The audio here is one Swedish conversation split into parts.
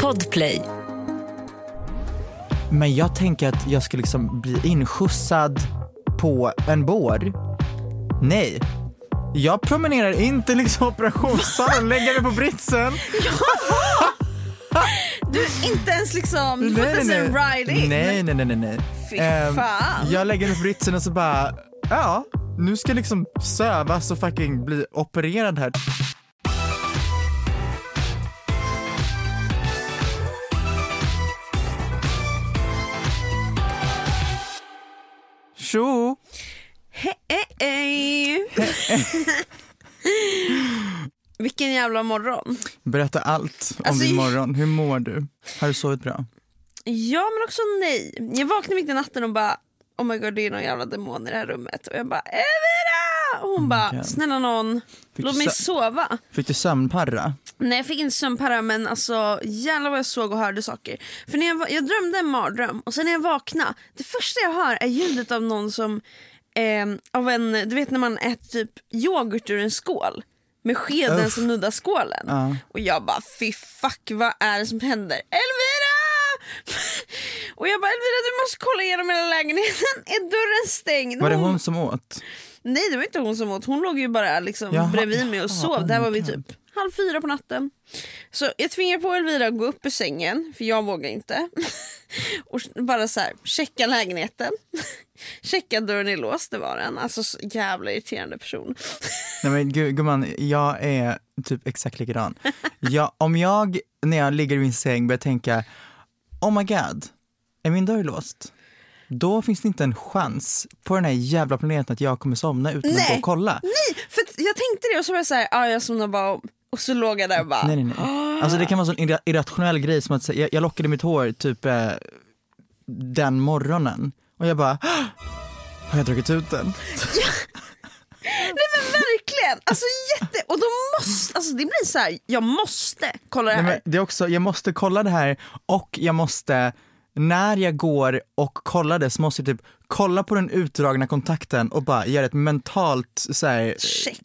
Podplay. Men jag tänker att jag ska liksom bli inskjutsad på en bår. Nej. Jag promenerar in till liksom operationssalen, lägger mig på britsen. Du är inte ens liksom, du får inte ens en ride in. Nej, nej, nej, nej. nej. Fy Ehm, fan. jag lägger mig på britsen och så bara, ja, nu ska jag liksom sövas och fucking bli opererad här. Tjo! Hej! Vilken jävla morgon. Berätta allt om Alltså, din morgon. Hur mår du? Har du sovit bra? Ja men också nej. Jag vaknade mitt i natten och bara oh my god det är någon jävla demon i det här rummet. Och jag bara Evira! Och hon bara God. snälla någon Fick låt mig sova. Fick du sömnparra? Nej jag fick inte sömnparra men alltså jävlar vad jag såg och hörde saker. För när jag, jag drömde en mardröm och sen när jag vaknade, det första jag hör är ljudet av någon som, eh, av en, du vet när man äter typ yoghurt ur en skål. Med skeden Uff. som nuddar skålen. Ja. Och jag bara fy fuck vad är det som händer? Elvira! Och jag bara Elvira du måste kolla igenom hela lägenheten, är dörren stängd? Var det hon som åt? Nej det var inte hon som åt, hon låg ju bara liksom Jaha, bredvid mig och sov. oh my var God. typ halv fyra på natten. Så jag tvingar på Elvira att gå upp ur sängen, för jag vågar inte. och bara så här, checka lägenheten. checka dörren är låst, det var den. Alltså så jävla irriterande person. Nej men gu- gumman, jag är typ exakt likadan. Jag, om jag, när jag ligger i min säng, börjar tänka, oh my god, är min dörr låst? Då finns det inte en chans på den här jävla planeten att jag kommer somna utan att gå Nej. och kolla. Nej, för jag tänkte det och så var jag såhär, ah, jag somnar bara om. Och så låg jag där och bara, Nej, nej, nej. Alltså det kan vara en sån irra- irrationell grej som att jag, jag lockade mitt hår typ eh, den morgonen och jag bara, "Åh, har jag dragit ut den? nej verkligen! Alltså jätte, och då måste, alltså det blir så här, jag måste kolla det här. Nej, det är också, jag måste kolla det här och jag måste, när jag går och kollar det så måste jag typ kolla på den utdragna kontakten och bara göra ett mentalt så här, Check.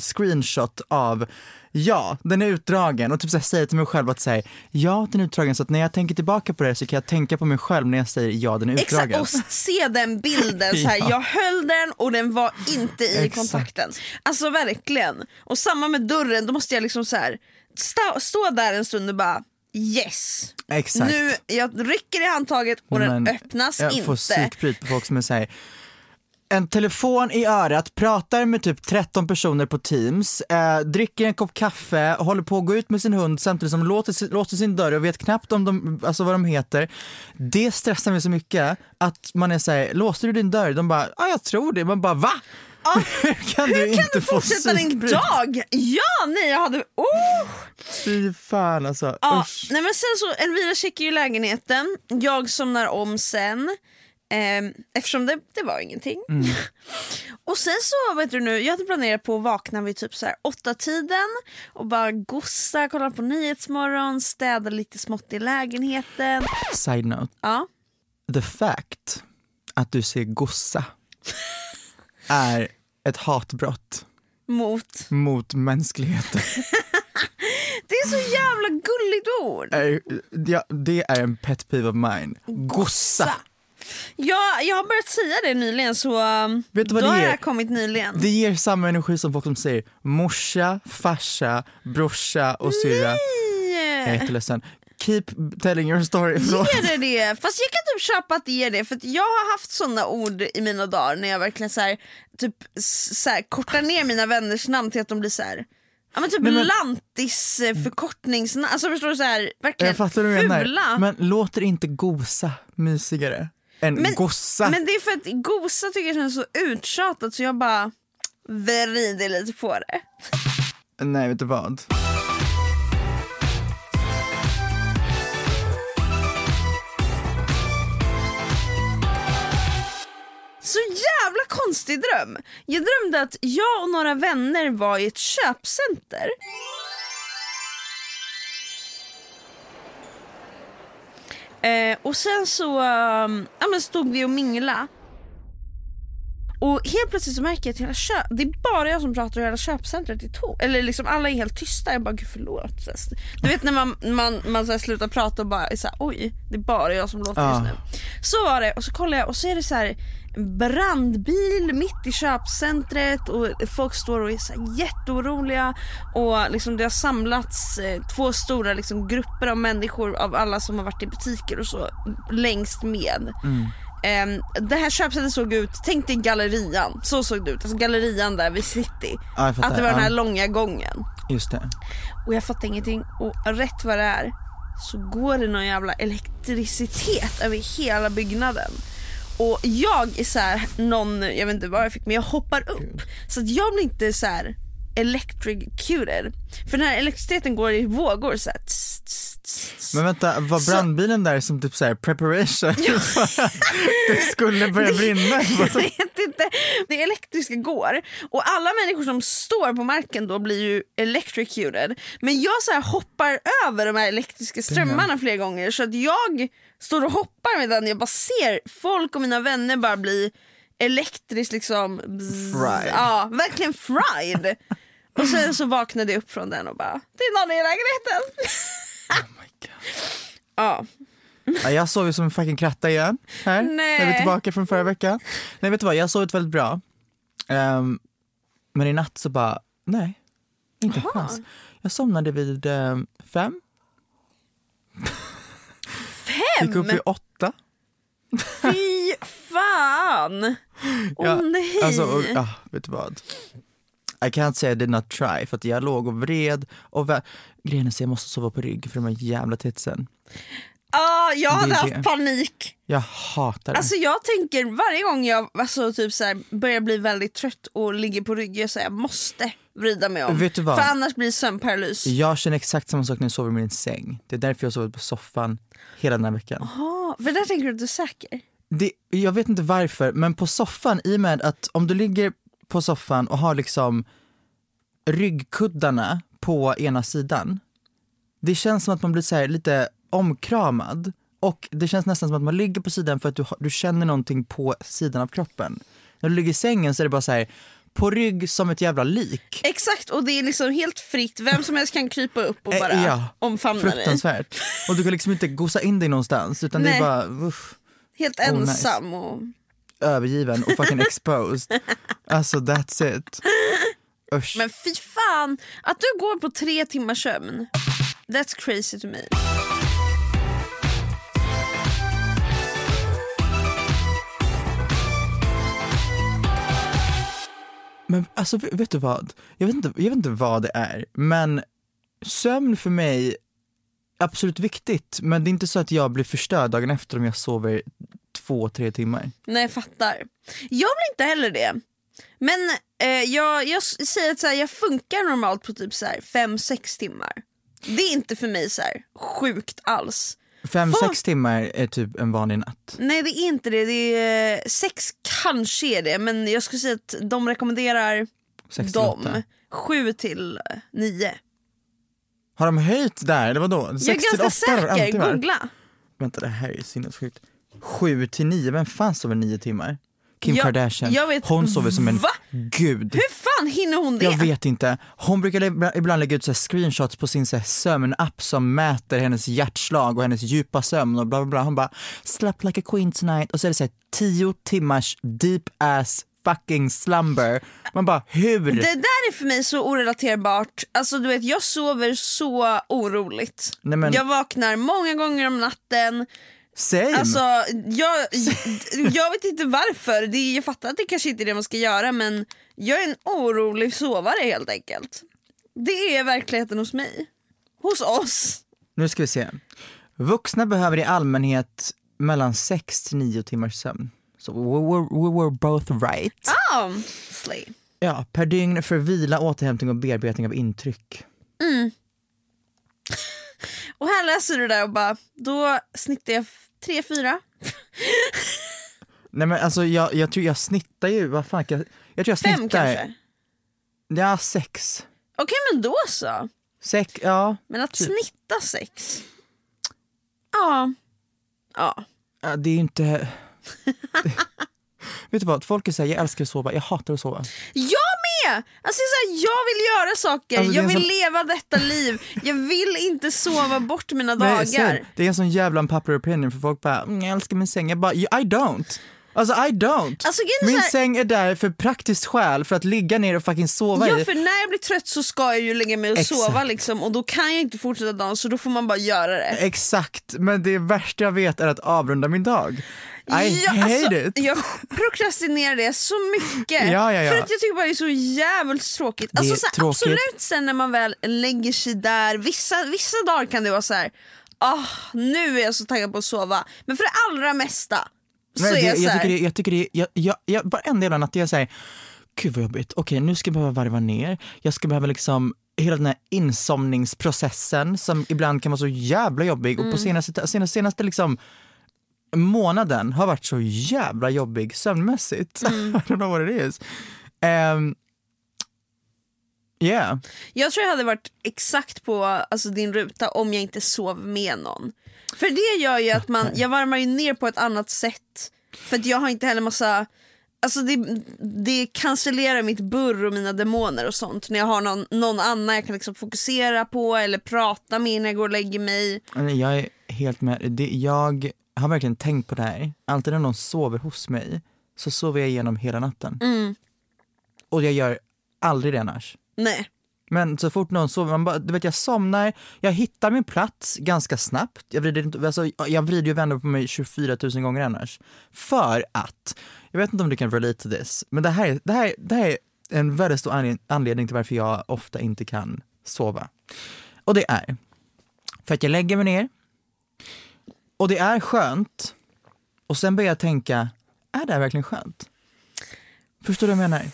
screenshot av Ja, den är utdragen och typ så här, säga till mig själv att säga ja, den är utdragen så att när jag tänker tillbaka på det så kan jag tänka på mig själv när jag säger ja, den är Exakt, utdragen. och se den bilden så här, Ja. jag höll den och den var inte i Exakt. kontakten. Alltså verkligen. Och samma med dörren, då måste jag liksom så här, stå, stå där en stund och bara yes. Exakt. Nu, jag rycker i handtaget och Nej, den men öppnas jag inte. får psykbryt på folk som såhär, en telefon i örat, pratar med typ 13 personer på teams, eh, dricker en kopp kaffe, håller på att gå ut med sin hund samtidigt som låter, låter sin dörr och vet knappt om de, alltså vad de heter. Det stressar mig så mycket att man är såhär, låste du din dörr? De bara, ja jag tror det. Man bara, va? Hur kan du Hur inte kan du få fortsätta din dag? Ja, nej jag hade... Oh! Fy fan alltså, Ja, usch. nej men sen så, Elvira checkar ju lägenheten, jag somnar om sen. Ehm, eftersom det, det var ingenting. Mm. och sen så, vet du nu, jag hade planerat på att vakna vid typ så här åtta tiden och bara gossa, kolla på Nyhetsmorgon, städa lite smått i lägenheten. Side note, Ja. the fact att du ser gossa är ett hatbrott Mot. mot mänskligheten. Det är så jävla gulligt ord. Är- ja, det är en pet peeve of mine. Gossa! Jag, jag har börjat säga det nyligen så um, Vet du vad då det har är? jag kommit nyligen. Det ger samma energi som folk som säger morsa, farsa, brorsa och syrra. Jag är jätteledsen. Keep telling your story. Förlåt. Ger det det? Fast jag kan typ köpa att det ger det för att jag har haft såna ord i mina dagar när jag verkligen så här, typ så här, kortar ner mina vänners namn till att de blir så här. Ja men typ Nej, men- lantis eh, förkortningsnamn, alltså förstår du så här, verkligen Jag fattar vad du fula. menar. Men låter inte gosa mysigare än Men- gossa? Men det är för att gosa tycker jag känns så uttjatat så jag bara vrider lite på det. Nej, vet du vad? Så jävla konstig dröm. Jag drömde att jag och några vänner var i ett köpcenter. Eh, och sen så um, ja, men stod vi och mingla. Och helt plötsligt så märker jag att hela köp, det är bara jag som pratar och hela köpcentret är tomt. Eller liksom alla är helt tysta. Jag bara gud förlåt. Du vet när man, man, man så slutar prata och bara så här, oj det är bara jag som låter Ja. just nu. Så var det och så kollar jag och så är det så här brandbil mitt i köpcentret och folk står och är så här jätteoroliga och liksom det har samlats eh, två stora liksom grupper av människor av alla som har varit i butiker och så längst med. Ehm, det här köpcentret såg ut, tänk dig gallerian, så såg det ut. Alltså gallerian där vid city. Fattar, att det var den här långa gången. Just det. Och jag fattar ingenting och rätt vad det är så går det någon jävla elektricitet över hela byggnaden. Och jag är så här, någon, jag vet inte vad jag fick men jag hoppar upp. Så att jag blir inte så här electrocuted. För den här elektriciteten går i vågor så här. Tss, tss. Men vänta, var Så- brandbilen där som typ såhär preparation för att det skulle börja brinna? Jag vet inte. Det elektriska går och alla människor som står på marken då blir ju electrocuted. Men jag så här hoppar över de här elektriska strömmarna flera gånger så att jag står och hoppar medan jag bara ser folk och mina vänner bara bli elektriskt liksom bzz, Fried. Ja, verkligen fried. och sen så vaknade jag upp från den och bara, det är någon i lägenheten. Ja. Ja, jag sov ju som en fucking kratta igen här, Nej. när vi är tillbaka från förra veckan. Nej vet du vad, jag har sovit väldigt bra. Ehm, men i natt så bara, nej, inte en chans. Jag somnade vid um, fem. Gick upp Fem? vid åtta. Fy fan! Åh Ja, nej! Alltså, och, ja, vet du vad? I can't say I did not try för att jag låg och vred och vä- grejen är så jag måste sova på rygg för de här jävla titsen. ah, jag hade haft det. panik. Jag hatar det. Alltså jag tänker varje gång jag alltså, typ så här, börjar bli väldigt trött och ligger på rygg, jag säger jag måste vrida mig om. Vet du vad? För annars blir det sömnparalys. Jag känner exakt samma sak när jag sover i min säng. Det är därför jag sovit på soffan hela den här veckan. Ah, för där tänker du att du är säker? Det, jag vet inte varför, men på soffan, i och med att om du ligger på soffan och har liksom ryggkuddarna på ena sidan, det känns som att man blir så lite omkramad och det känns nästan som att man ligger på sidan för att du, du känner någonting på sidan av kroppen. När du ligger i sängen så är det bara så här på rygg som ett jävla lik. Exakt och det är liksom helt fritt, vem som helst kan krypa upp och Eh, bara ja, omfamna dig. Fruktansvärt. Och du kan liksom inte gosa in dig någonstans utan det Nej. är bara uff, Helt Oh, nice. ensam och övergiven och fucking exposed. Alltså that's it. Usch. Men fy fan, att du går på tre timmars sömn. That's crazy to me. Men alltså vet du vad? Jag vet, inte, jag vet inte vad det är, men sömn för mig absolut viktigt, men det är inte så att jag blir förstörd dagen efter om jag sover två, tre timmar. Nej jag fattar. Jag blir inte heller det. Men eh, jag, jag säger att så här, jag funkar normalt på typ 5-6 timmar. Det är inte för mig så här, sjukt alls. Fem, Folk- sex timmar är typ en vanlig natt. Nej det är inte det, det är eh, sex kanske är det men jag skulle säga att de rekommenderar Sex dem sju till eh, nio. Har de höjt där eller vadå? Jag är ganska säker, googla. Vänta det här är sinnessjukt. Sju till nio, vem fan sover nio timmar? Kim Jag- Kardashian. jag vet- Hon sover som en Va? gud. Hur fan hinner hon det? Jag vet inte. Hon brukar ibla- ibland lägga ut så screenshots på sin så sömnapp som mäter hennes hjärtslag och hennes djupa sömn och bla bla bla. Hon bara “slept like a queen tonight” och så är det så här tio timmars deep ass fucking slumber. Man bara hur? Det där är för mig så orelaterbart. Alltså du vet jag sover så oroligt. Nej, men- Jag vaknar många gånger om natten. Same. Alltså jag, jag vet inte varför. Det, är- jag fattar att det kanske inte är det man ska göra men jag är en orolig sovare helt enkelt. Det är verkligheten hos mig. Hos oss. Nu ska vi se. Vuxna behöver i allmänhet mellan 6 till 9 timmars sömn. Så we were, we were both right. Ah, slay. Ja, per dygn för vila, återhämtning och bearbetning av intryck. Och här läser du där och bara, då snittar jag 3-4. Nej men alltså jag, jag tror jag snittar ju, vad fan jag, jag tror jag Fem snittar. kanske. Ja, sex. Okej men då så. Sex, ja. Men att Typ. snitta sex. Ja. Ja. ja det är ju inte... Vet du vad, folk är såhär, jag älskar att sova, jag hatar att sova. Jag med! Alltså så här, jag vill göra saker, Alltså, jag vill sån- leva detta liv. Jag vill inte sova bort mina Nej, dagar. sen, det är en sån jävla unpopular opinion för folk bara, mm, jag älskar min säng. Jag bara, I don't. Alltså I don't. Alltså, min här- säng är där för praktiskt skäl, för att ligga ner och fucking sova Ja för när jag blir trött så ska jag ju lägga mig och Exakt. sova liksom och då kan jag inte fortsätta dagen så då får man bara göra det. Exakt, men det värsta jag vet är att avrunda min dag. I Ja, hate alltså, it. Jag prokrastinerar det så mycket. Ja, ja. För att jag tycker bara det är så jävligt tråkigt. Det Alltså, är så här, tråkigt. Absolut sen när man väl lägger sig där, vissa, vissa dagar kan det vara så här. Ah, nu är jag så taggad på att sova. Men för det allra mesta så Nej, är jag så jag, tycker det, jag tycker det, jag, jag, jag, varenda jävla natt jag säger gud vad jobbigt, okej nu ska jag behöva varva ner, jag ska behöva liksom hela den här insomningsprocessen som ibland kan vara så jävla jobbig och på senaste, senaste, senaste liksom månaden har varit så jävla jobbig sömnmässigt. I don't know what it is. Um, yeah. Jag tror jag hade varit exakt på alltså, din ruta om jag inte sov med någon. För det gör ju att man, jag varmar ju ner på ett annat sätt. För att jag har inte heller massa, alltså det, det cancellerar mitt burr och mina demoner och sånt. När jag har någon, någon annan jag kan liksom fokusera på eller prata med när jag går och lägger mig. Jag är helt med. Det, jag har verkligen tänkt på det här. Alltid när någon sover hos mig så sover jag igenom hela natten. Och jag gör aldrig det annars. Nej. Men så fort någon sover, man bara, du vet jag somnar, jag hittar min plats ganska snabbt. Jag vrider, inte, alltså, jag vrider och vänder på mig 24 000 gånger annars. För att, jag vet inte om du kan relate to this, men det här, är- det här, det här är en väldigt stor anled- anledning till varför jag ofta inte kan sova. Och det är för att jag lägger mig ner och det är skönt och sen börjar jag tänka, är det här verkligen skönt? Förstår du vad jag menar?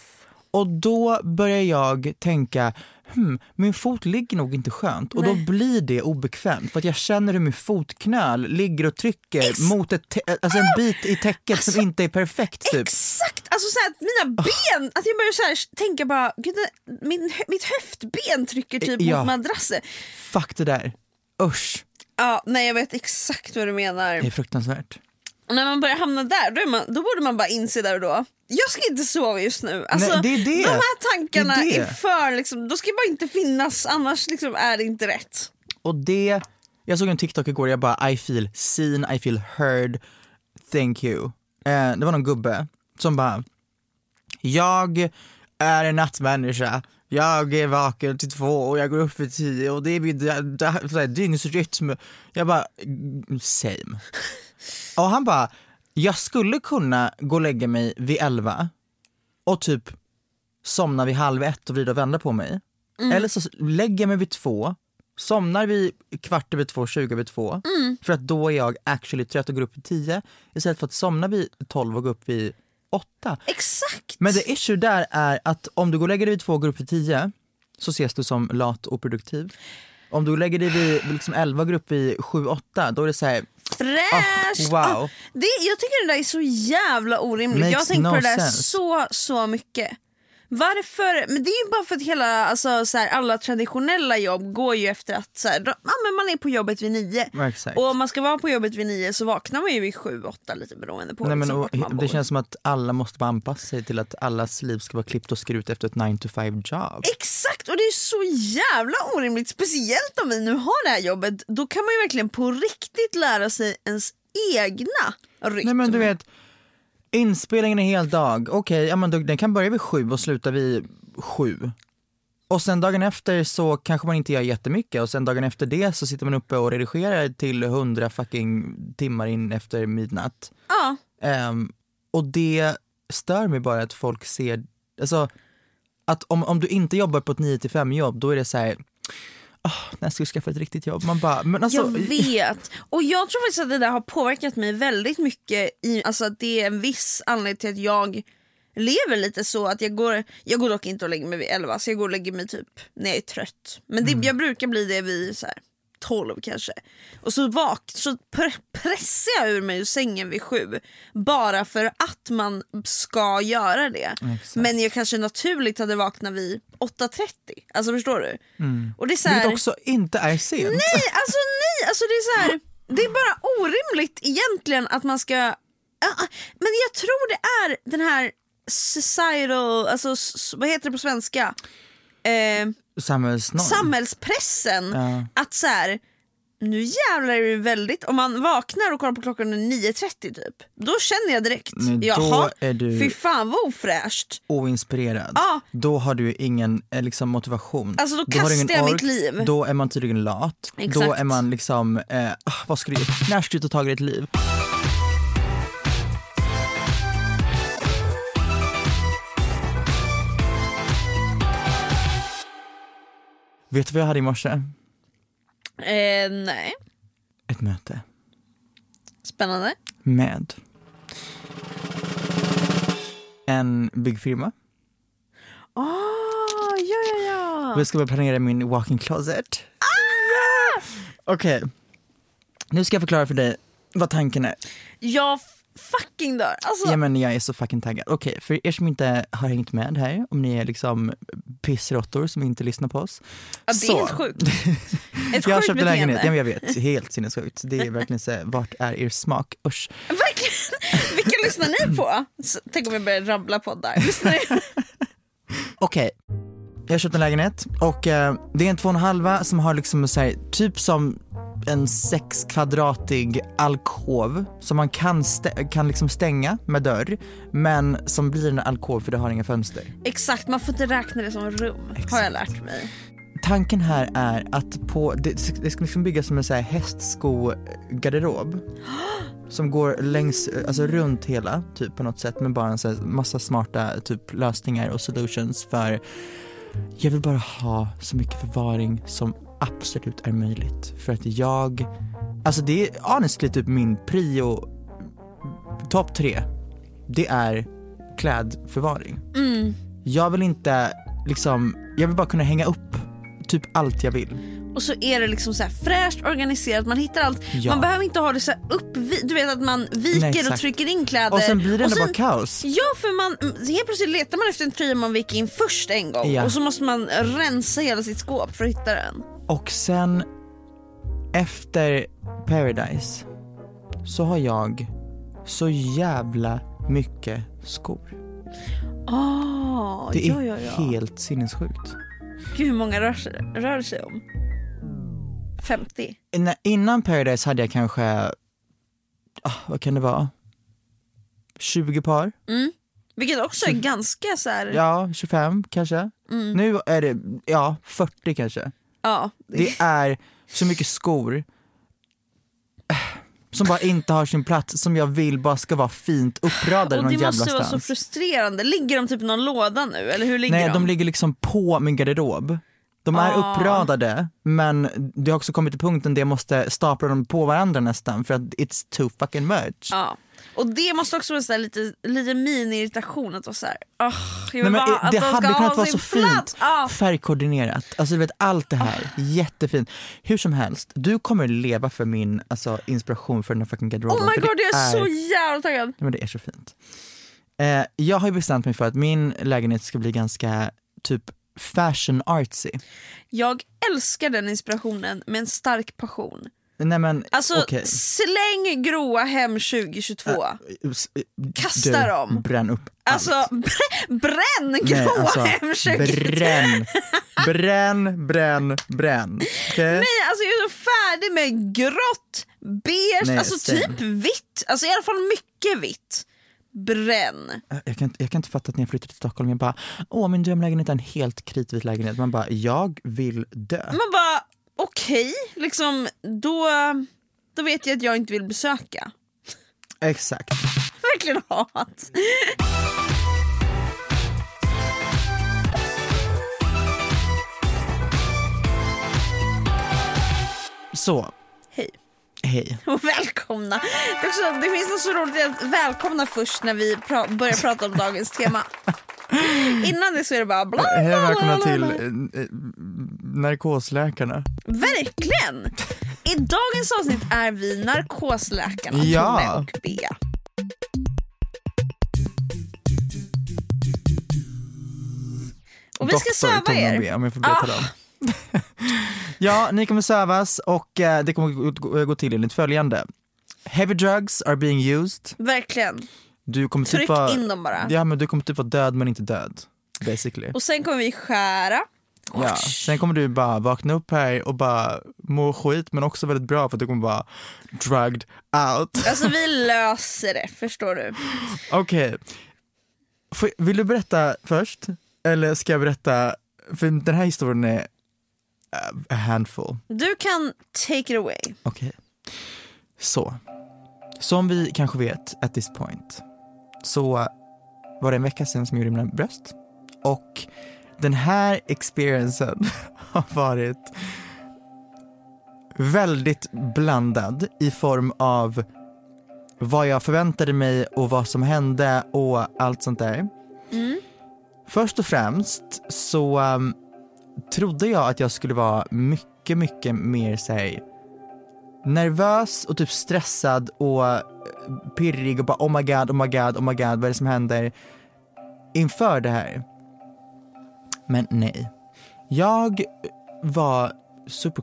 Och då börjar jag tänka, hmm, min fot ligger nog inte skönt och då blir det obekvämt för att jag känner hur min fotknöl ligger och trycker mot ett alltså en bit i täcket som inte är perfekt typ. Exakt! Alltså så här, att mina ben, att jag börjar så här, tänka bara, gud, min, mitt höftben trycker typ Ja. mot madrassen. Fuck det där. Usch, Ja, nej jag vet exakt vad du menar. det är fruktansvärt. Och när man börjar hamna där, då, man, då borde man bara inse där och då. Jag ska inte sova just nu. Alltså, Nej, det är det. De här tankarna Det är det. är för, liksom, då ska bara inte finnas, annars liksom är det inte rätt. Och det, jag såg en TikTok igår, jag bara I feel seen, I feel heard, thank you. Eh, det var någon gubbe som bara, jag är en nattmänniska, jag är vaken till två och jag går upp för tio och det är min dygnsrytm. Jag bara, mm, same. Och han bara, jag skulle kunna gå och lägga mig vid elva och typ somna vid halv ett och vrida och vända på mig. Eller så lägger jag mig vid två, somnar vid kvart över två, tjugo över två. För att då är jag actually trött och går upp vid tio. Istället för att somna vid tolv och gå upp vid åtta. Exakt! Men det issue där är att om du går och lägger dig vid två vid tio så ses du som lat och produktiv. Om du lägger dig vid liksom 11 och går upp vid 7-8 då är det så här, Fräscht! Ah, wow. Ah, det, jag tycker det där är så jävla orimligt. jag har Makes tänkt på no det där sense. så, så mycket. Varför? Men det är ju bara för att hela, alltså, så här, alla traditionella jobb går ju efter att så här, ja, men man är på jobbet vid nio. Ja, exakt. Och om man ska vara på jobbet vid nio så vaknar man ju vid sju, åtta lite beroende på Nej, men, liksom, och, man bor. det känns som att alla måste bara anpassa sig till att allas liv ska vara klippt och skuret efter ett 9 to 5 job. Exakt och det är så jävla orimligt. Speciellt om vi nu har det här jobbet. Då kan man ju verkligen på riktigt lära sig ens egna rytm. Nej men du vet, inspelningen är hel dag, okej, ja, men då- den kan börja vid sju och sluta vid sju. Och sen dagen efter så kanske man inte gör jättemycket och sen dagen efter det så sitter man uppe och redigerar till hundra fucking timmar in efter midnatt. Ja. Ehm, och det stör mig bara att folk ser, alltså att om, om du inte jobbar på ett 9 till 5 jobb då är det så här. "Åh, när ska du skaffa ett riktigt jobb? Man bara, men alltså, Jag vet. Och jag tror faktiskt att det där har påverkat mig väldigt mycket. I, alltså att det är en viss anledning till att jag lever lite så att jag går, jag går dock inte och lägger mig vid 11 så jag går och lägger mig typ när jag är trött. Men det, jag brukar bli det vid så här 12 kanske. Och så, vak, så pre- pressar jag ur mig ur sängen vid 7 bara för att man ska göra det. Men jag kanske naturligt hade vaknat vid 8.30. Alltså förstår du? Och det är så vilket här, också inte är sent. Nej, alltså nej, alltså det är så här, det är bara orimligt egentligen att man ska, men jag tror det är den här societal, alltså vad heter det på svenska? Eh, Samhällsnorm. samhällspressen. Ja. Att så här, nu jävlar är det väldigt, om man vaknar och kollar på klockan är 9.30 typ, då känner jag direkt, Nej, då jaha, är du- fy fan vad ofräscht. oinspirerad, Ja. då har du ingen eh, liksom, motivation. Alltså, då har du kastar ingen jag mitt liv. Då är man tydligen lat. Då Exakt. är man liksom, eh, ah, vad ska du? När ska du ta tag i ditt liv? Vet du vad jag hade i morse? Eh, nej, Ett möte spännande. med en byggfirma. Ah, ja, ja, ja. Och jag ska börja planera min walk-in closet. Ah! Okej, nu ska jag förklara för dig vad tanken är. Jag fucking dör. Alltså, Ja men jag är så fucking taggad. Okej, för er som inte har hängt med här, om ni är liksom pissråttor som inte lyssnar på oss. ja, det är så. helt sjukt. Ett jag har köpt en lägenhet, ja, jag vet, helt sinnessjukt. Det är verkligen så vart är er smak? Usch. Verkligen. Vilka lyssnar ni på? Så, tänk om jag börjar rabbla poddar. Lyssnar ni? Okej, jag har köpt en lägenhet och eh, det är en två och en halva som har liksom så här, typ som en sex kvadratig alkov som man kan, stä- kan liksom stänga med dörr men som blir en alkov för det har inga fönster. Exakt, man får inte räkna det som rum. Har jag lärt mig. Tanken här är att på, det, det ska liksom byggas som en så här hästskogarderob som går längs, alltså runt hela typ på något sätt med bara en så här massa smarta typ lösningar och solutions för jag vill bara ha så mycket förvaring som absolut är möjligt för att jag, alltså det är honestly typ min prio topp tre, det är klädförvaring. Mm. Jag vill inte liksom, jag vill bara kunna hänga upp typ allt jag vill. Och så är det liksom så här fräscht organiserat, man hittar allt. Ja. Man behöver inte ha det så här upp, du vet att man viker Nej, och trycker in kläder. Och sen blir det ändå bara kaos. Ja för man, helt plötsligt letar man efter en tröja man viker in först en gång Ja. och så måste man rensa hela sitt skåp för att hitta den. Och sen efter Paradise så har jag så jävla mycket skor. Oh, Det är ja, ja, ja. helt sinnessjukt. Gud hur många rör, rör sig om? 50? När- Innan Paradise hade jag kanske, ah, vad kan det vara? 20 par? Vilket också är ganska så här, ja. Ja, 25 kanske. Nu är det, ja 40 kanske. Det är så mycket skor eh, som bara inte har sin plats, som jag vill bara ska vara fint uppradade och någon det jävla måste vara så stans. frustrerande. Ligger de typ i någon låda nu eller hur ligger Nej, de? de ligger liksom på min garderob. De är Ah. uppradade men det har också kommit till punkten där jag måste stapla dem på varandra nästan för att it's too fucking much. Ja. Och det måste också vara så här lite, lite mini-irritation att vara såhär, oh, Nej, men bara att det de ska hade ha kunnat vara så fint plats. Ja. färgkoordinerat. Alltså du vet allt det här, jättefint. Hur som helst, du kommer leva för min alltså, inspiration för den här fucking garderoben. Oh my god jag är så jävla taggad. Nej, men det är så fint. Eh, jag har ju bestämt mig för att min lägenhet ska bli ganska typ fashion artsy. Jag älskar den inspirationen med en stark passion. Nej men Alltså okej. släng gråa hem 2022. S- eh, kasta du, dem. Bränn upp Alltså allt. br- bränn Nej, gråa alltså, hem 2022. bränn, bränn, bränn, bränn. Okej? Nej alltså jag är så färdig med grått, beige, Nej, alltså same. typ vitt. Alltså i alla fall mycket vitt. Bränn. Jag kan, inte- jag kan inte fatta att när jag flyttade till Stockholm, jag bara åh min drömlägenhet är en helt kritvit lägenhet. Man bara, jag vill dö. Man bara okej, liksom då, då vet jag att jag inte vill besöka. Exakt. Verkligen hat. Så. Hej. Och välkomna. Det, också, det finns något så roligt i att välkomna först när vi pra- börjar prata om dagens tema. Innan det så är det bara bla, bla, och välkomna bla, till bla. eh, eh, narkosläkarna. Verkligen! I dagens avsnitt är vi narkosläkarna Ja. Tone och Bea. Och vi ska Doktor söva Tone er. B, om jag får berätta Ah. dem. ja, ni kommer sövas och eh, det kommer gå, till enligt följande. Heavy drugs are being used. Verkligen. Du kommer Tryck typ vara, in dem bara. Ja men du kommer typ vara död men inte död. Basically. Och sen kommer vi skära. Ja. Sen kommer du bara vakna upp här och bara må skit men också väldigt bra för att du kommer vara drugged out. Alltså vi löser det, förstår du. Okej. Får- Vill du berätta först? Eller ska jag berätta? För den här historien är a handful. Du kan take it away. Okej. Så. Som vi kanske vet at this point så var det en vecka sedan som jag gjorde mina bröst. Och den här experiencen har varit väldigt blandad i form av vad jag förväntade mig och vad som hände och allt sånt där. Först och främst så um, trodde jag att jag skulle vara mycket, mycket mer säg nervös och typ stressad och eh, pirrig och bara oh my god, oh my god, oh my god, vad är det som händer inför det här? Men nej. Jag var super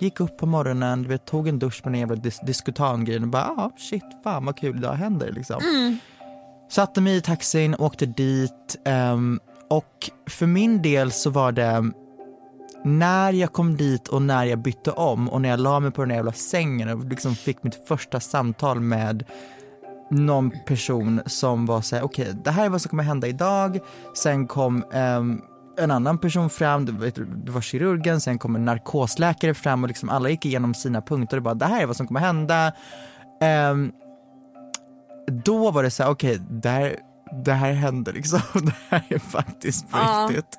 Gick upp på morgonen, du vet, tog en dusch med den jävla dis diskutangrejen och bara ah, shit, fan vad kul idag händer liksom. Satte mig i taxin, åkte dit ehm, och för min del så var det när jag kom dit och när jag bytte om och när jag la mig på den jävla sängen och liksom fick mitt första samtal med någon person som var såhär, okej det här är vad som kommer hända idag. Sen kom ehm, en annan person fram, det var, kirurgen, sen kom en narkosläkare fram och liksom alla gick igenom sina punkter och bara det här är vad som kommer hända. Ehm, då var det så här, okej det, här, det här händer liksom, det här är faktiskt på Ja. riktigt.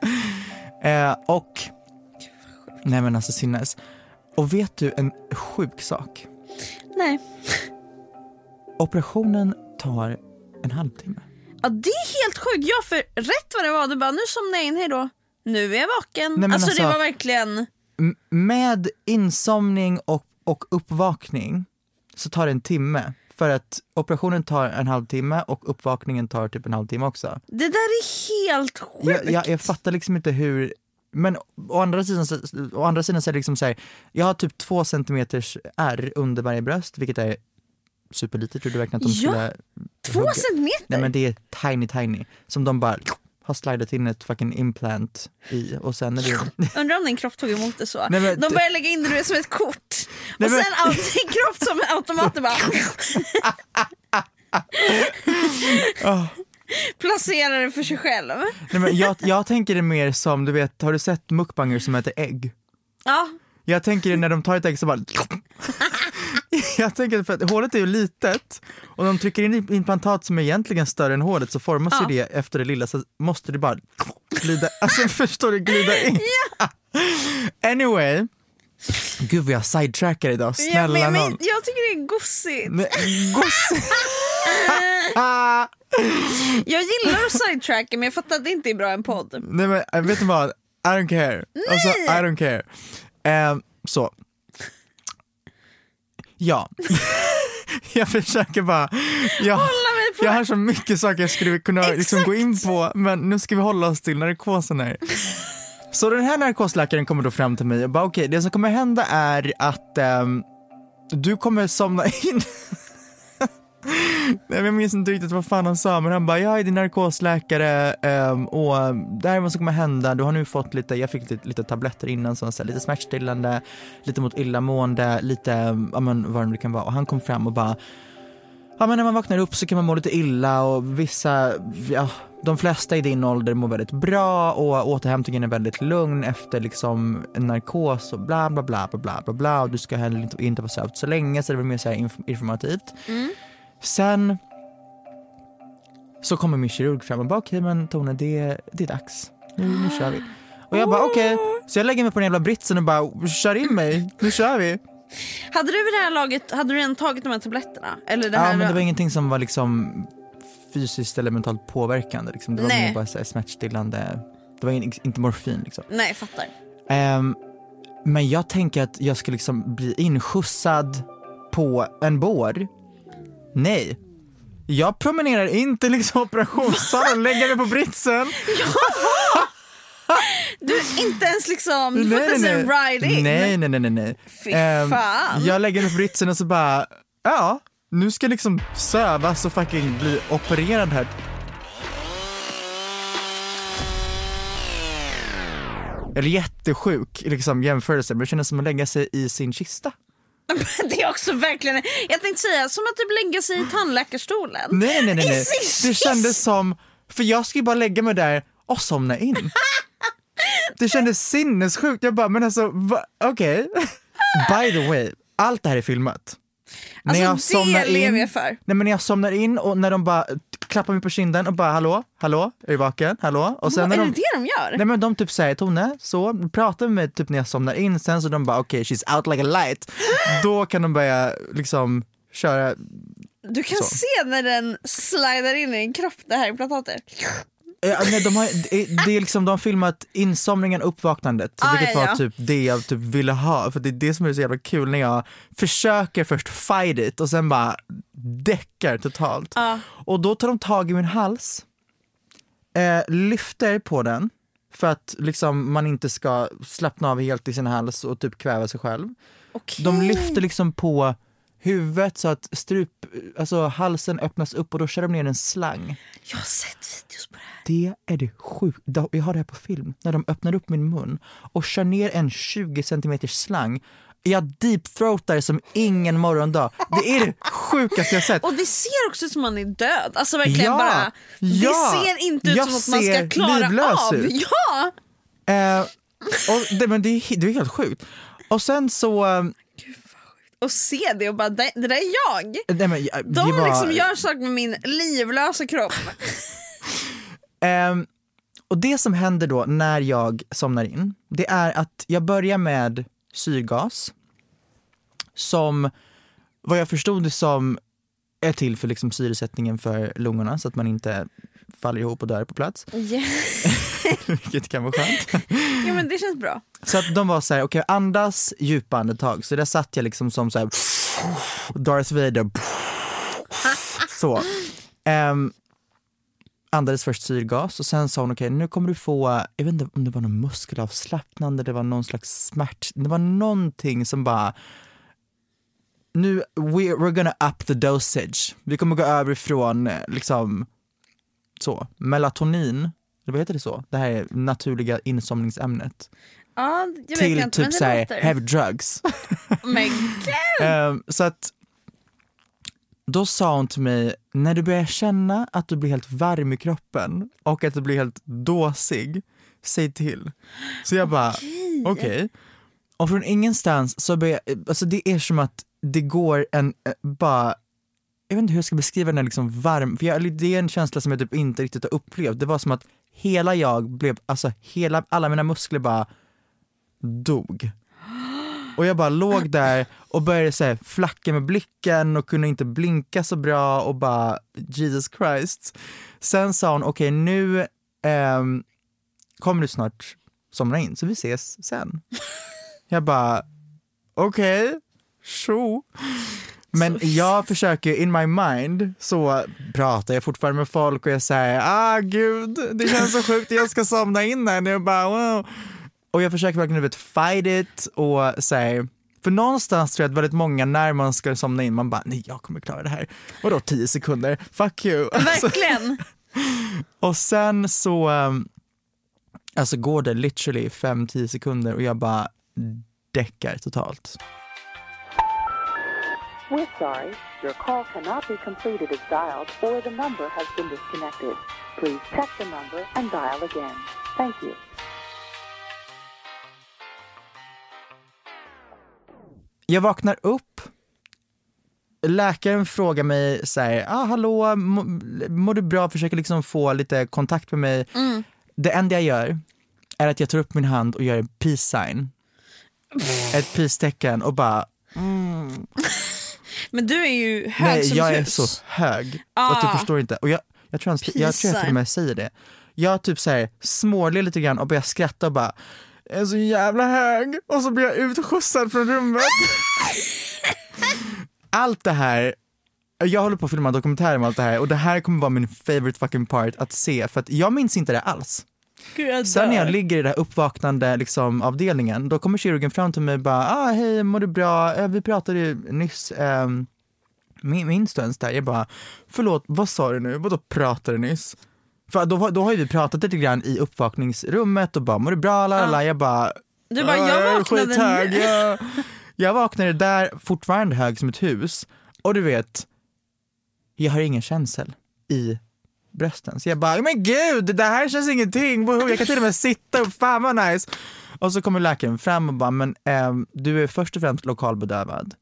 Eh, och, nej men alltså sinnes. Och vet du en sjuk sak? Nej. Operationen tar en halvtimme. Ja det är helt sjukt. Ja för rätt vad det var, du bara nu somnar jag in, hejdå. Nu är jag vaken. men alltså, det alltså- var verkligen... Med insomning och, och uppvakning så tar det en timme. För att operationen tar en halvtimme och uppvakningen tar typ en halvtimme också. Det där är helt sjukt. Jag, jag, jag fattar liksom inte hur, men å andra sidan, så- å andra sidan så är det liksom så här, jag har typ två centimeters ärr under varje bröst, vilket är superlite. Tror du verkligen att de Ja, skulle... Två hugga- centimeter? Nej men det är tiny tiny, som de bara har slidat in ett fucking implant i och sen är det... Undrar om din kropp tog emot det så. Nej, men De började lägga in det som ett kort. Nej, och men- sen allt din kropp som en automat bara... Placerar det för sig själv. Nej, men jag, jag tänker det mer som, du vet, har du sett mukbanger som äter ägg? Ja, Jag tänker när de tar ett ägg så bara... Jag tänker för att hålet är ju litet och de trycker in implantat som är egentligen större än hålet så formas Ja. ju det efter det lilla så måste det bara glida, alltså förstår du, glida in. Anyway, gud vad jag sidetrackar idag, ja snälla men, men nån. jag tycker det är gossigt. Men, gosse- Jag gillar att sidetracka men jag fattar att det inte är bra i en podd. Nej men äh, vet du vad, I don't care. Alltså, I don't care. Ehm, så. Ja. jag försöker bara, jag, jag har så mycket saker jag skulle kunna liksom gå in på men nu ska vi hålla oss till narkosen här. Så den här narkosläkaren kommer då fram till mig och bara okej, det som kommer hända är att ehm, du kommer somna in jag minns inte riktigt vad fan han sa men han bara jag är din narkosläkare ehm, och det här är vad som kommer hända. Du har nu fått lite, jag fick lite, lite tabletter innan som så här, lite smärtstillande, lite mot illamående, lite ja, men, vad det nu kan vara och han kom fram och bara Ja men när man vaknar upp så kan man må lite illa och vissa, ja, de flesta i din ålder mår väldigt bra och återhämtningen är väldigt lugn efter liksom en narkos och bla bla bla bla bla bla bla och du ska heller inte, inte vara sövd så länge så det var mer så här inf- informativt. Mm. Sen så kommer min kirurg fram och bara okej men Tone det, det är dags, nu, nu kör vi. Och jag bara okej, så jag lägger mig på den jävla britsen och bara kör in mig, nu kör vi. Hade du vid det här laget, hade du redan tagit de här tabletterna? Eller det Ja här men det var ingenting som var liksom fysiskt eller mentalt påverkande liksom. Det var Nej. bara så här smärtstillande, det var in, inte morfin liksom. Nej jag fattar. Ehm, men jag tänker att jag ska liksom bli inskjutsad på en bår. Nej. Jag promenerar in till liksom operationssalen och lägger mig på britsen. Du inte ens liksom, du får inte ens en nej. ride in. Nej, nej, nej, nej, nej. Fy Ehm, fan. jag lägger mig på britsen och så bara, ja, nu ska jag liksom sövas och fucking bli opererad här. Eller jättesjuk liksom, jämförelse, men det kändes som att lägga sig i sin kista. Det är också verkligen, jag tänkte säga som att typ lägga sig i tandläkarstolen. Nej, nej, nej, nej. Det kändes som, för jag ska ju bara lägga mig där och somna in. Det kändes sinnessjukt. Jag bara, men alltså, okej. By the way, allt det här är filmat. Alltså det lever jag för. Nej men när jag somnar in och när de bara klappar mig på kinden och bara hallå, hallå, är du vaken, hallå? Och sen Vad, är de, det det de gör? Nej men de typ säger Tone, så pratar med mig typ när jag somnar in, sen så de bara okej she's out like a light. Då kan de börja liksom köra Du kan så. se när den slidar in i din kropp, det här implantatet. Ja, nej, de, har, det, det är liksom, de har filmat insomningen och uppvaknandet, Ah, vilket ja, var ja. typ det jag typ ville ha. För det är det som är så jävla kul när jag försöker först fight it och sen bara däckar totalt. Ja. Och då tar de tag i min hals, eh, lyfter på den för att liksom man inte ska slappna av helt i sin hals och typ kväva sig själv. Okej. De lyfter liksom på huvudet så att strup, alltså halsen öppnas upp och då kör de ner en slang. Jag har sett videos på det här. Det är det sjukt. Jag har det här på film. När de öppnar upp min mun och kör ner en 20 cm slang. Jag deepthroatar som ingen morgondag. Det är det sjukaste jag sett. Och det ser också ut som man är död. Alltså verkligen Ja, bara. ja. Det ser inte ut som att man ska klara av. ut. Ja! Eh, och det, men det, är, det är helt sjukt. Och sen så... Och se det och bara det, det där är jag. Nej, men, jag- De var- liksom gör saker med min livlösa kropp. Ehm, och det som händer då när jag somnar in, det är att jag börjar med syrgas som vad jag förstod det som är till för liksom syresättningen för lungorna så att man inte faller ihop och dör på plats. Ja. Vilket kan vara skönt. ja men det känns bra. Så att de var så här, okej andas djupa andetag. Så där satt jag liksom som så här, Darth Vader. Så. Um, andades först syrgas och sen sa hon okej nu kommer du få, jag vet inte om det var någon muskelavslappnande, det var någon slags smärt, det var någonting som bara nu, we, we're gonna up the dosage. Vi kommer gå över från eh, liksom så, melatonin, eller vad heter det så? Det här är naturliga insomningsämnet Ja, jag vet till inte, typ såhär heavy drugs. Men gud! Ehm, så att då sa hon till mig, när du börjar känna att du blir helt varm i kroppen och att du blir helt dåsig, säg till. Så jag bara, okej. Och från ingenstans så börjar alltså det är som att det går en, eh, bara, jag vet inte hur jag ska beskriva den här liksom varm, för jag, det är en känsla som jag typ inte riktigt har upplevt. Det var som att hela jag blev, alltså hela, alla mina muskler bara dog. Och jag bara låg där och började så här, flacka med blicken och kunde inte blinka så bra och bara Jesus Christ. Sen sa hon okej nu eh, kommer du snart somna in så vi ses sen. Jag bara okej, okay, so. Men jag försöker in my mind så pratar jag fortfarande med folk och jag säger ah gud det känns så sjukt jag ska somna in här nu bara wow. Och jag försöker verkligen vet, fight it och säga för någonstans tror jag att väldigt många när man ska somna in man bara nej jag kommer klara det här. Vadå 10 sekunder? Fuck you. Alltså, Verkligen. och sen så um, alltså går det literally 5-10 sekunder och jag bara däckar totalt. We're sorry. Your call cannot be completed as dialed or the number has been disconnected. Please check the number and dial again. Thank you. Jag vaknar upp. Läkaren frågar mig så här, ah, hallå, må, mår du bra? Försöker liksom få lite kontakt med mig. Mm. Det enda jag gör är att jag tar upp min hand och gör en peace sign. Ett peace-tecken och bara mm. Men du är ju hög Nej, som jag ett är hus. så hög Ah. att du förstår inte. Och jag, jag, tror, jag, jag tror jag till och med säger det. Jag typ säger småler lite grann och börjar skratta och bara jag är så jävla hög och så blir jag utskjutsad från rummet. allt det här, jag håller på att filma en dokumentär om allt det här och det här kommer vara min favorite fucking part att se för att jag minns inte det alls. Gud, Sen när jag ligger i den här uppvaknande liksom, avdelningen, då kommer kirurgen fram till mig och bara ah, hej, mår du bra? Eh, Vi pratade ju nyss, min- minns du ens det här? Jag bara, förlåt, vad sa du nu? Vadå pratade nyss? För då, då har ju vi pratat lite grann i uppvakningsrummet och bara, mår du bra? Lalala. Jag bara, Du bara, "Ja, jag är vaknade skithög, nu." Jag, jag vaknade där, fortfarande hög som ett hus. Och du vet, jag har ingen känsel i brösten. Så jag bara, men gud, det här känns ingenting. Woho, Jag kan till och med sitta upp, fan vad nice. Och så kommer läkaren fram och bara, men ehm, du är först och främst lokalbedövad.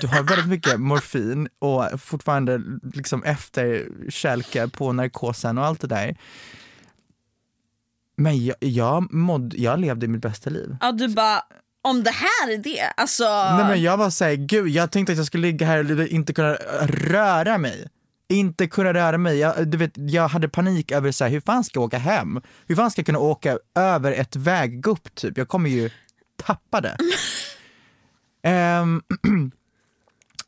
Du har väldigt mycket morfin och fortfarande liksom efterkälke på narkosen och allt det där. Men jag, jag, mådde, jag levde mitt bästa liv. Ja du bara, om det här är det, alltså. Nej men jag var såhär, gud jag tänkte att jag skulle ligga här och inte kunna röra mig. Inte kunna röra mig. Jag, du vet, jag hade panik över så här, hur fan ska jag åka hem? Hur fan ska jag kunna åka över ett väggupp typ? Jag kommer ju tappa det. Ehm,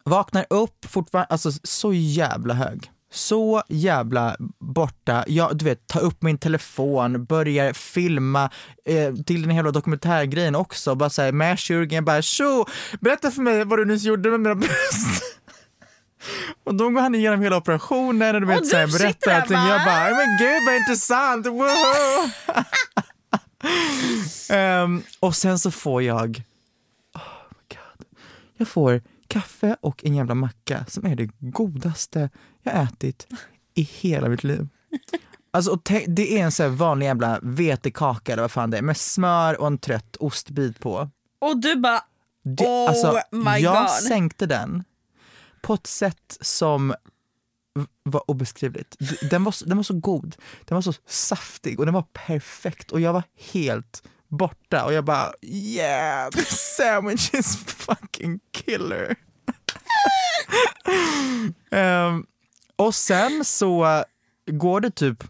vaknar upp fortfarande, alltså så jävla hög. så jävla borta. Jag, du vet, ta upp min telefon, börjar filma eh, till den jävla dokumentärgrejen också. Bara såhär med kirurgen, bara tjo, berätta för mig vad du nyss gjorde med mina bröst. Och då går han igenom hela operationen och du vet, Och så här, berättar allting. bara, Jag bara, men gud vad intressant! Ehm, och sen så får jag, oh my God. jag får kaffe och en jävla macka som är det godaste jag ätit i hela mitt liv. Alltså, det är en så vanlig jävla vetekaka eller vad fan det är med smör och en trött ostbit på. Och du bara Det, Oh alltså, my jag God. sänkte den på ett sätt som var obeskrivligt. Den var, så- den var så god, den var så saftig och den var perfekt och jag var helt borta och jag bara yeah, the sandwich is fucking killer. um, och sen så går det typ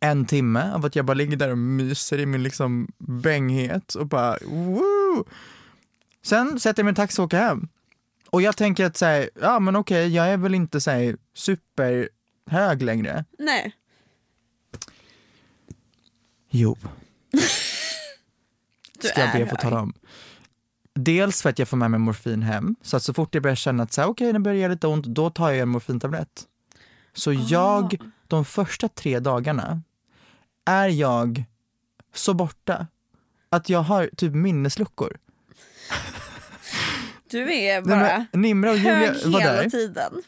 en timme av att jag bara ligger där och myser i min liksom bänghet och bara woo! Sen sätter jag mig i en taxi och åker hem. Och jag tänker att säga, ja men okej, jag är väl inte så här superhög längre. nej. Jo, Du ska jag är be att få hög. tala om. Dels för att jag får med mig morfin hem, så att så fort jag börjar känna att så här, okej, det börjar göra lite ont, då tar jag en morfintablett. Så jag, de första tre dagarna, är jag så borta att jag har typ minnesluckor. Du är Nej, bara men Nimra och Julia hög var hela där. tiden.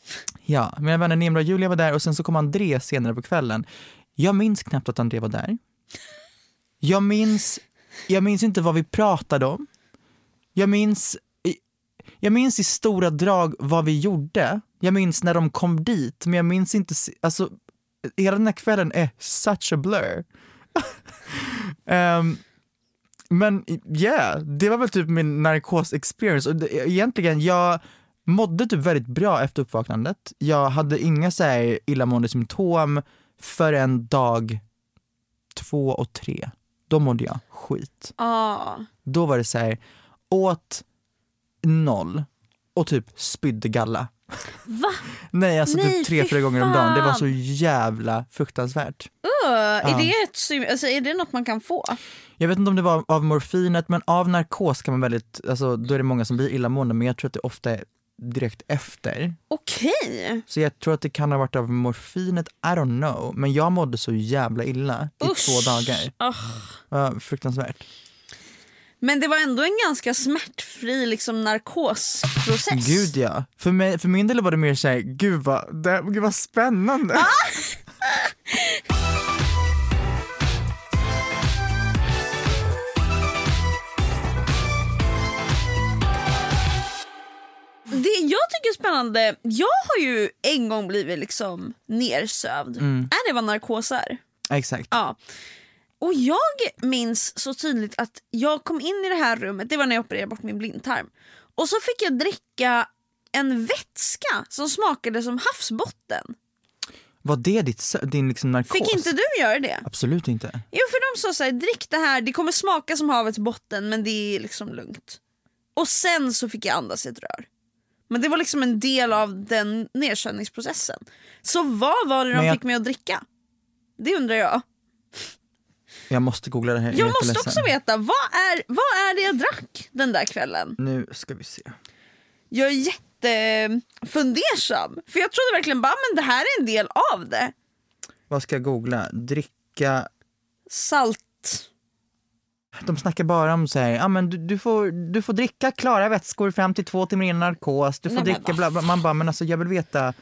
Ja, mina vänner Nimra och Julia var där och sen så kom André senare på kvällen. Jag minns knappt att André var där. Jag minns, jag minns inte vad vi pratade om. Jag minns, jag minns i stora drag vad vi gjorde. Jag minns när de kom dit, men jag minns inte, alltså hela den här kvällen är such a blur. Ehm, men yeah, det var väl typ min narkos experience. Och det, egentligen, jag mådde typ väldigt bra efter uppvaknandet. Jag hade inga så här illamående symptom förrän dag två och tre. Då mådde jag skit. Ja. Då var det så här, åt noll och typ spydde galla. Va? Nej, alltså Nej, typ tre, fy fyra gånger om dagen. Det var så jävla fruktansvärt. Uh, är, Ja. det ett, alltså, är det något man kan få? Jag vet inte om det var av morfinet, men av narkos kan man väldigt, alltså då är det många som blir illamående, men jag tror att det ofta är direkt efter. Okej. Så jag tror att det kan ha varit av morfinet, I don't know. Men jag mådde så jävla illa i Usch. två dagar. Ah. Ja, fruktansvärt. Men det var ändå en ganska smärtfri liksom, narkosprocess. Gud ja. För, mig, för min del var det mer såhär, gud vad, det, gud vad spännande. Det jag tycker är spännande, jag har ju en gång blivit liksom nersövd. Mm. Är det vad narkos är? Exakt. Ja. Och jag minns så tydligt att jag kom in i det här rummet, det var när jag opererade bort min blindtarm. Och så fick jag dricka en vätska som smakade som havsbotten. Var det ditt, din liksom narkos? Fick inte du göra det? Absolut inte. Jo för de sa såhär, drick det här, det kommer smaka som havets botten men det är liksom lugnt. Och sen så fick jag andas i ett rör. Men det var liksom en del av den nedkänningsprocessen. Så vad var det de jag- fick mig att dricka? Det undrar jag. Jag måste googla det här, jag Jag måste jätteledsen. också veta, vad är, vad är det jag drack den där kvällen? Nu ska vi se. Jag är jättefundersam. För jag trodde verkligen bara, men det här är en del av det. Vad ska jag googla? Dricka Salt. De snackar bara om så här, ja men du, du, får, du får dricka klara vätskor fram till två timmar innan narkos, du får Nej, dricka bla, bla. Man bara, men alltså jag vill veta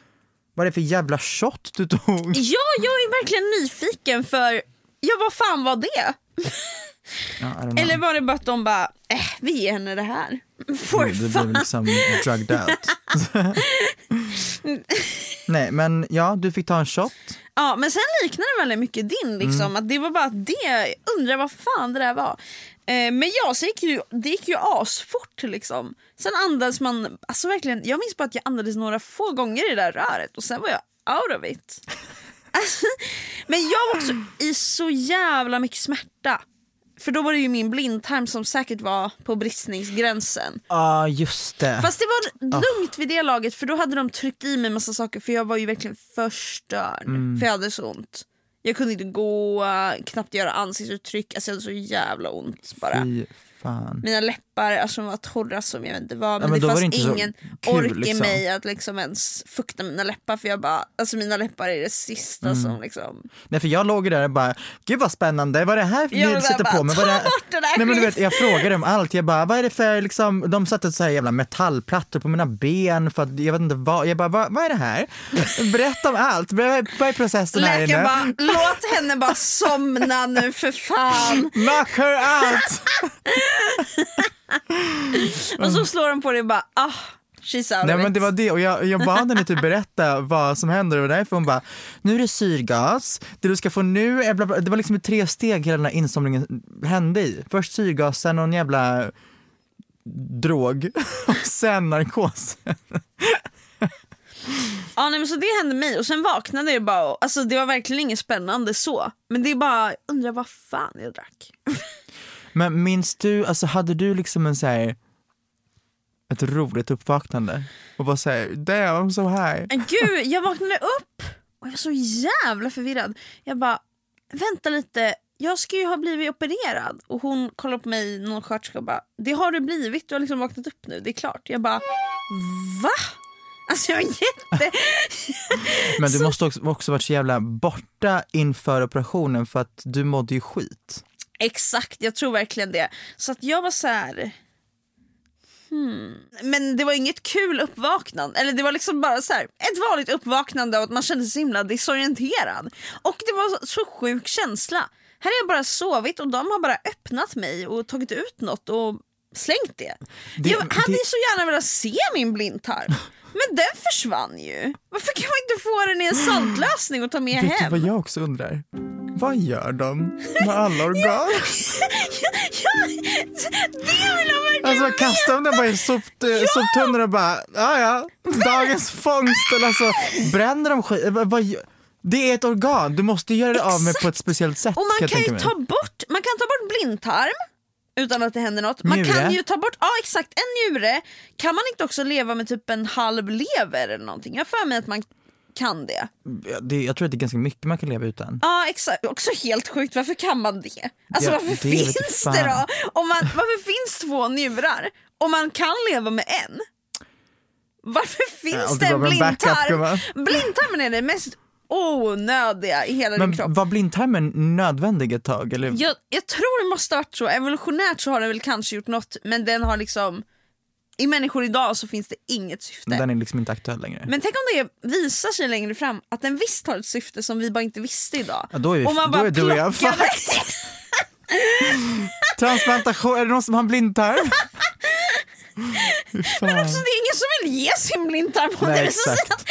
vad det är för jävla shot du tog. Ja, jag är verkligen nyfiken för, ja vad fan var det? Ja. Eller var det bara att de bara, äh, vi ger henne det här. For du blev fan. liksom drugged out. Nej men ja, du fick ta en shot. Ja, men sen liknar det väldigt mycket din. Liksom. Mm. Att det var bara det, undrar vad fan det där var. Eh, men ja, så gick ju, det gick ju asfort. Liksom. Sen andades man, alltså verkligen, jag minns bara att jag andades några få gånger i det där röret och sen var jag out of it. Alltså, men jag var också i så jävla mycket smärta. För då var det ju min blindtarm som säkert var på bristningsgränsen. Ja ah, just det. Fast det var lugnt vid det laget för då hade de tryckt i mig massa saker för jag var ju verkligen förstörd. Mm. För jag hade så ont. Jag kunde inte gå, knappt göra ansiktsuttryck, alltså jag hade så jävla ont bara. Fy fan. Mina läppar alltså, var torra som jag inte vad men, men det var fanns det ingen kul, ork i liksom. mig att liksom ens fukta mina läppar för jag bara, alltså mina läppar är det sista Mm. som liksom Nej för jag låg där och bara, gud vad spännande, vad är det här för Jag var sätter bara, på mig? "Ta Vad är det... där Nej men du vet, skiten." jag frågade dem allt, jag bara, vad är det för liksom, de satte så här jävla metallplattor på mina ben för att jag vet inte vad, jag bara, vad, vad är det här? Berätta om allt, vad är, processen här inne? bara, låt henne bara somna nu för fan. Knock her out! Och så slår de på det och bara, ah, she's out Nej men det var det och jag, jag bad henne typ berätta vad som händer och därför hon bara, nu är det syrgas, det du ska få nu är bla bla. Det var liksom i tre steg hela den här insomningen hände i. Först syrgas, sen någon jävla drog och sen narkos. Ja nej, men så det hände mig och sen vaknade jag bara, och- alltså det var verkligen inget spännande så. Men det är bara, undrar vad fan jag drack. Men minns du, alltså hade du liksom en så här ett roligt uppvaknande och bara säga damn I'm so high. Gud, jag vaknade upp och jag var så jävla förvirrad. Jag bara, vänta lite, jag ska ju ha blivit opererad. Och hon kollar på mig, någon sköterska och bara, det har du blivit, du har liksom vaknat upp nu, det är klart. Jag bara, va? Alltså jag var jätte... Men du måste också, också varit så jävla borta inför operationen för att du mådde ju skit. Exakt, jag tror verkligen det. Så att jag var så här. Hmm. Men det var inget kul uppvaknande, eller det var liksom bara så här, ett vanligt uppvaknande av att man kände sig himla desorienterad. Och det var så, så sjuk känsla. Här har jag bara sovit och de har bara öppnat mig och tagit ut något och slängt det. Det- jag hade det- så gärna velat se min blindtarm. Men den försvann ju. Varför kan man inte få den i en saltlösning och ta med Vet du hem? vad jag också undrar? Vad gör de med alla organ? ja, det vill jag verkligen Alltså kastar de den bara i sop, ja! soptunnan och bara, ja ja, dagens fångst. Eller alltså, bränner de skit? Vad- Det är ett organ, du måste göra det av med på ett speciellt sätt. Och man jag kan ju ta bort, man kan ta bort blindtarm utan att det händer något. Man Njure. kan ju ta bort, ja exakt, en njure. Kan man inte också leva med typ en halv lever eller någonting? Jag för mig att man kan det. Det, jag tror att det är ganska mycket man kan leva utan. Ja exakt, också helt sjukt. Varför kan man det? Alltså Ja, varför det finns det då? Om man, varför finns två njurar? Om man kan leva med en? Varför finns det en blindtarm? Blindtarmen är det mest onödiga i hela din Men kropp. var blindtarmen nödvändig ett tag? Eller? Jag, jag tror det måste ha varit så. Evolutionärt så har den väl kanske gjort något men den har liksom i människor idag så finns det inget syfte. Den är liksom inte aktuell längre. Men tänk om det visar sig längre fram att den visst har ett syfte som vi bara inte visste idag. Ja, då är, vi, Och man då bara är du och jag fucked. Transplantation, är det någon som har en blindtarm? Men också det är ingen som vill ge sin blindtarm om Nej, det exakt.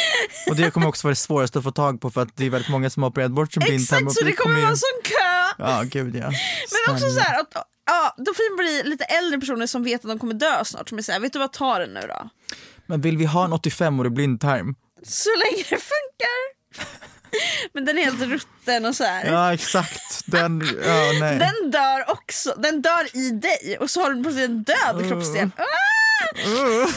Och det kommer också vara det svåraste att få tag på för att det är väldigt många som har opererat bort sin blindtarm. Exakt så det kommer vara en sån kö. Ja, gud ja. Men också så här att ja, då får det bli lite äldre personer som vet att de kommer dö snart som är såhär, vet du vad, ta den nu då. Men vill vi ha en 85-årig blindtarm? Så länge det funkar. Men den är helt rutten och så här. Ja, exakt. Den, ja, nej. Den dör också, den dör i dig och så har du plötsligt en död kroppsdel. Ah!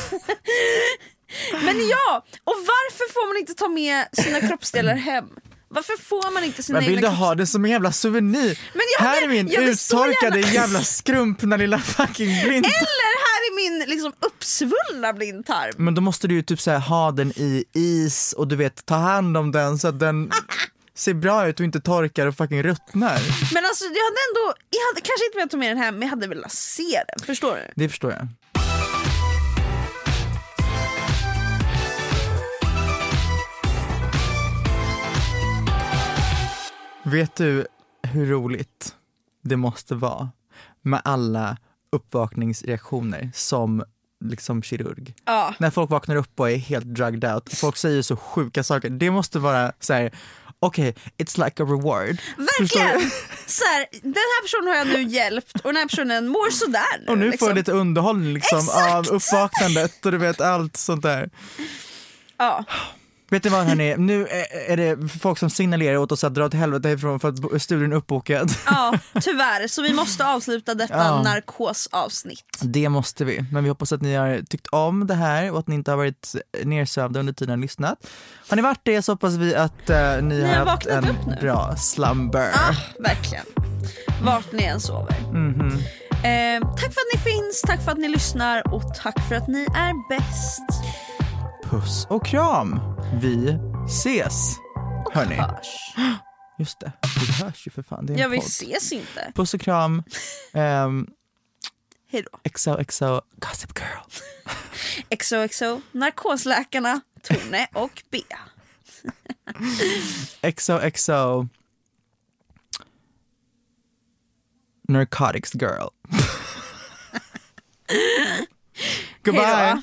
Men ja, och varför får man inte ta med sina kroppsdelar hem? Varför får man inte sina Men vill egna du ha det som en jävla souvenir? Jag här hade- är min hade uttorkade gärna- jävla skrumpna lilla fucking blindtarm. Eller här är min liksom uppsvullna blindtarm. Men då måste du ju typ så här, ha den i is och du vet ta hand om den så att den ser bra ut och inte torkar och fucking ruttnar. Men alltså jag hade ändå, jag hade kanske inte velat ta med den hem men jag hade velat se den, förstår du? Det förstår jag. Vet du hur roligt det måste vara med alla uppvakningsreaktioner som liksom kirurg? Ja. När folk vaknar upp och är helt drugged out, folk säger så sjuka saker. Det måste vara så här: okej, it's like a reward. Verkligen! Så här, den här personen har jag nu hjälpt och den här personen mår sådär nu. Och nu liksom. får jag lite underhållning liksom, Exakt! av uppvaknandet och du vet allt sånt där. Ja. Vet ni vad hörni, nu är det folk som signalerar åt oss att dra till helvete ifrån för att studion är uppbokad. Ja, tyvärr. Så vi måste avsluta detta Ja. narkosavsnitt. Det måste vi, men vi hoppas att ni har tyckt om det här och att ni inte har varit nersövda under tiden ni har lyssnat. Har ni varit det så hoppas vi att eh, ni, har har haft en bra slumber. Ah, verkligen. Vart ni än sover. Mhm. Eh, tack för att ni finns, tack för att ni lyssnar och tack för att ni är bäst. Puss och kram. Vi ses. Hörni. Hörs. Just det, vi hörs ju för fan. Det är en Ja, vi podd. ses inte. Puss och kram. Um, Hej då. XOXO Gossip Girl. XOXO, narkosläkarna Tone och Bea. XOXO Narcotics Girl. Goodbye.